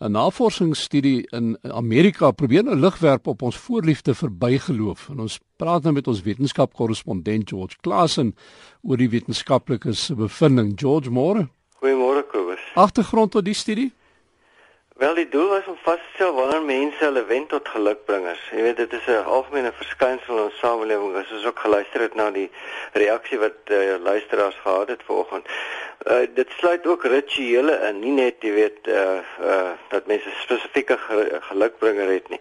'n Navorsingsstudie in Amerika probeer nou lig werp op ons voorliefde vir bygeloof. En ons praat nou met ons wetenskapkorrespondent George Klassen oor die wetenskaplike bevinding. George, môre. Goeiemôre Kobus. Agtergrond tot die studie? Wel die doel was om vas te stel wanneer mense hulle wend tot gelukbringers. Jy weet dit is 'n algemene verskynsel in ons samelewing. Ons ook geluister het na die reaksie wat uh, luisteraars gehad het vanoggend. Uh, dit sluit ook rituele in, nie net jy weet uh uh dat mense spesifieke gelukbringer het nie.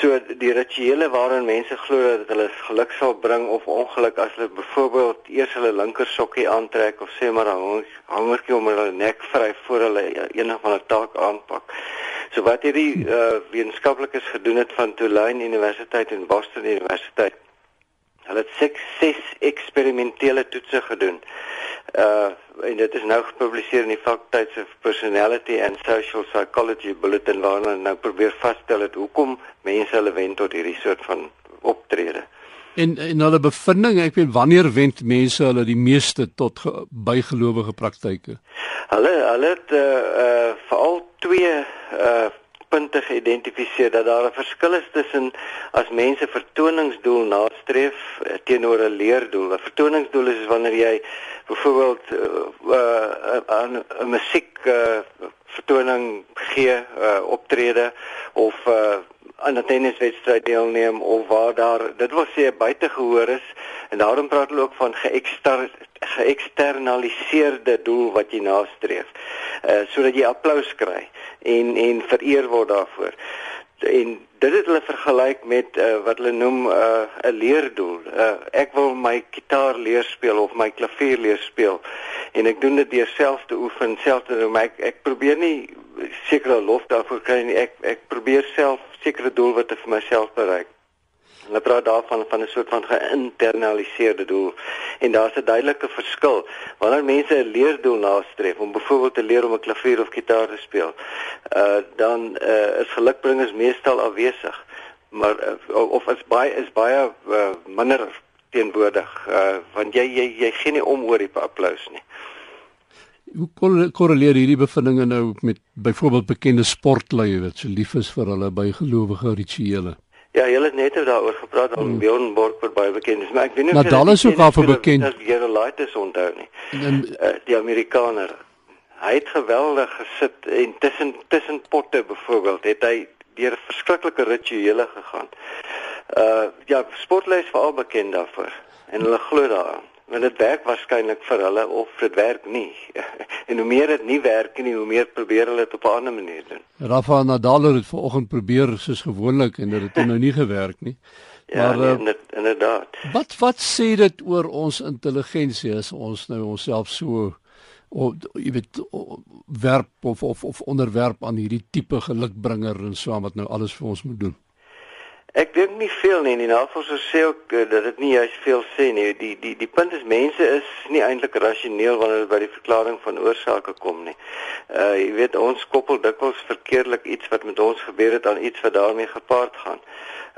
So die rituele waarin mense glo dat hulle geluk sal bring of ongeluk as hulle byvoorbeeld eers hulle linker sokkie aantrek of sê maar 'n hangertjie om hulle nek vryf voor hulle enig van 'n taak aanpak. So wat hierdie uh wetenskaplikes gedoen het van Tulane Universiteit en Boston Universiteit. Hulle het ses, ses eksperimentele toetse gedoen uh en dit is nou gepubliseer in die faktydse Personality and Social Psychology Bulletin waar hulle nou probeer vasstel het hoekom mense hulle wend tot hierdie soort van optrede. En en hulle bevindinge, ek weet wanneer wend mense hulle die meeste tot bygelowige praktyke? Hulle hulle het uh uh veral twee uh punte geïdentifiseer dat daar 'n verskil is tussen as mense vertoningsdoel nastreef teenoor 'n leerdoel. 'n Vertoningsdoel is wanneer jy byvoorbeeld 'n uh, uh, uh, musiek uh, vertoning gee, uh, optrede of uh, aan 'n tenniswedstryd deelneem of waar daar dit wil sê buitegehoor is en daarom praat hulle ook van geëksternaliseerde doel wat jy nastreef. Uh sodat jy applous kry en en vereer word daarvoor. En dit het hulle vergelyk met uh, wat hulle noem 'n uh, leerdoel. Uh, ek wil my gitaar leer speel of my klavier leer speel en ek doen dit deur self te oefen, self te doen. Ek ek probeer nie sekere lof daarvoor kry nie. Ek ek probeer self sekere doelwitte vir myself bereik. Hulle praat daarvan van 'n soort van geïnternaliseerde doel. En daar's 'n duidelike verskil. Wanneer mense 'n leerdoel nastreef om byvoorbeeld te leer om 'n klavier of gitaar te speel, uh dan uh is gelukbringers meestal afwesig. Maar uh, of is baie is baie uh, minder teenwoordig uh want jy jy jy gee nie om oor die applous nie. Hoe korreleer hierdie bevindinge nou met byvoorbeeld bekende sportleiers wat so lief is vir hulle bygelowige rituele? Ja, jy het net daaroor gepraat om hmm. Bjorn Borg wat baie bekend is, maar ek weet nie Nadal is ook al vir bekend. As jy Lightes onthou nie. En uh, die Amerikaner, hy het geweldig gesit en tussen tussen potte byvoorbeeld, het hy deur verskriklike rituele gegaan. Uh ja, sportleiers veral bekend daarvoor en hulle glo daaraan want dit werk waarskynlik vir hulle of dit werk nie. en hoe meer dit nie werk nie, hoe meer probeer hulle dit op 'n ander manier doen. Rafa Nadal het vanoggend probeer soos gewoonlik en dit het nou nie gewerk nie. Ja, maar nee, uh, inderdaad. Wat wat sê dit oor ons intelligensie as ons nou onsself so of jy weet werp of of of onderwerp aan hierdie tipe gelukbringer en so wat nou alles vir ons moet doen? Ek dink nie veel nie. Die navorsers sê ook uh, dat dit nie juist veel sê nie. Die die die punt is mense is nie eintlik rasioneel wanneer dit by die verklaring van oorsake kom nie. Uh jy weet ons koppel dikwels verkeerlik iets wat met ons gebeur het aan iets wat daarmee gepaard gaan.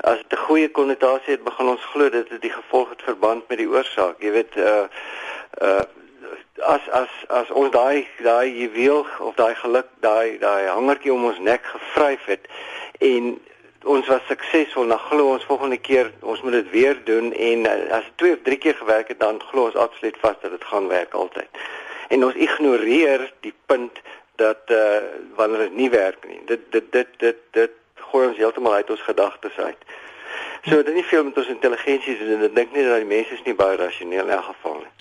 As dit 'n goeie konnotasie het, begin ons glo dit het die gevolg het verband met die oorsaak. Jy weet uh uh as as as ons daai daai juweel of daai geluk daai daai hangertjie om ons nek gevryf het en ons was suksesvol dan glo ons volgende keer ons moet dit weer doen en uh, as dit twee of drie keer gewerk het dan glo ons absoluut vas dat dit gaan werk altyd. En ons ignoreer die punt dat uh wanneer dit nie werk nie. Dit dit dit dit dit gooi ons heeltemal uit ons gedagtes uit. So dit is nie veel met ons intelligensie doen. Ek dink nie dat die mense is nie baie rasioneel in elk geval nie.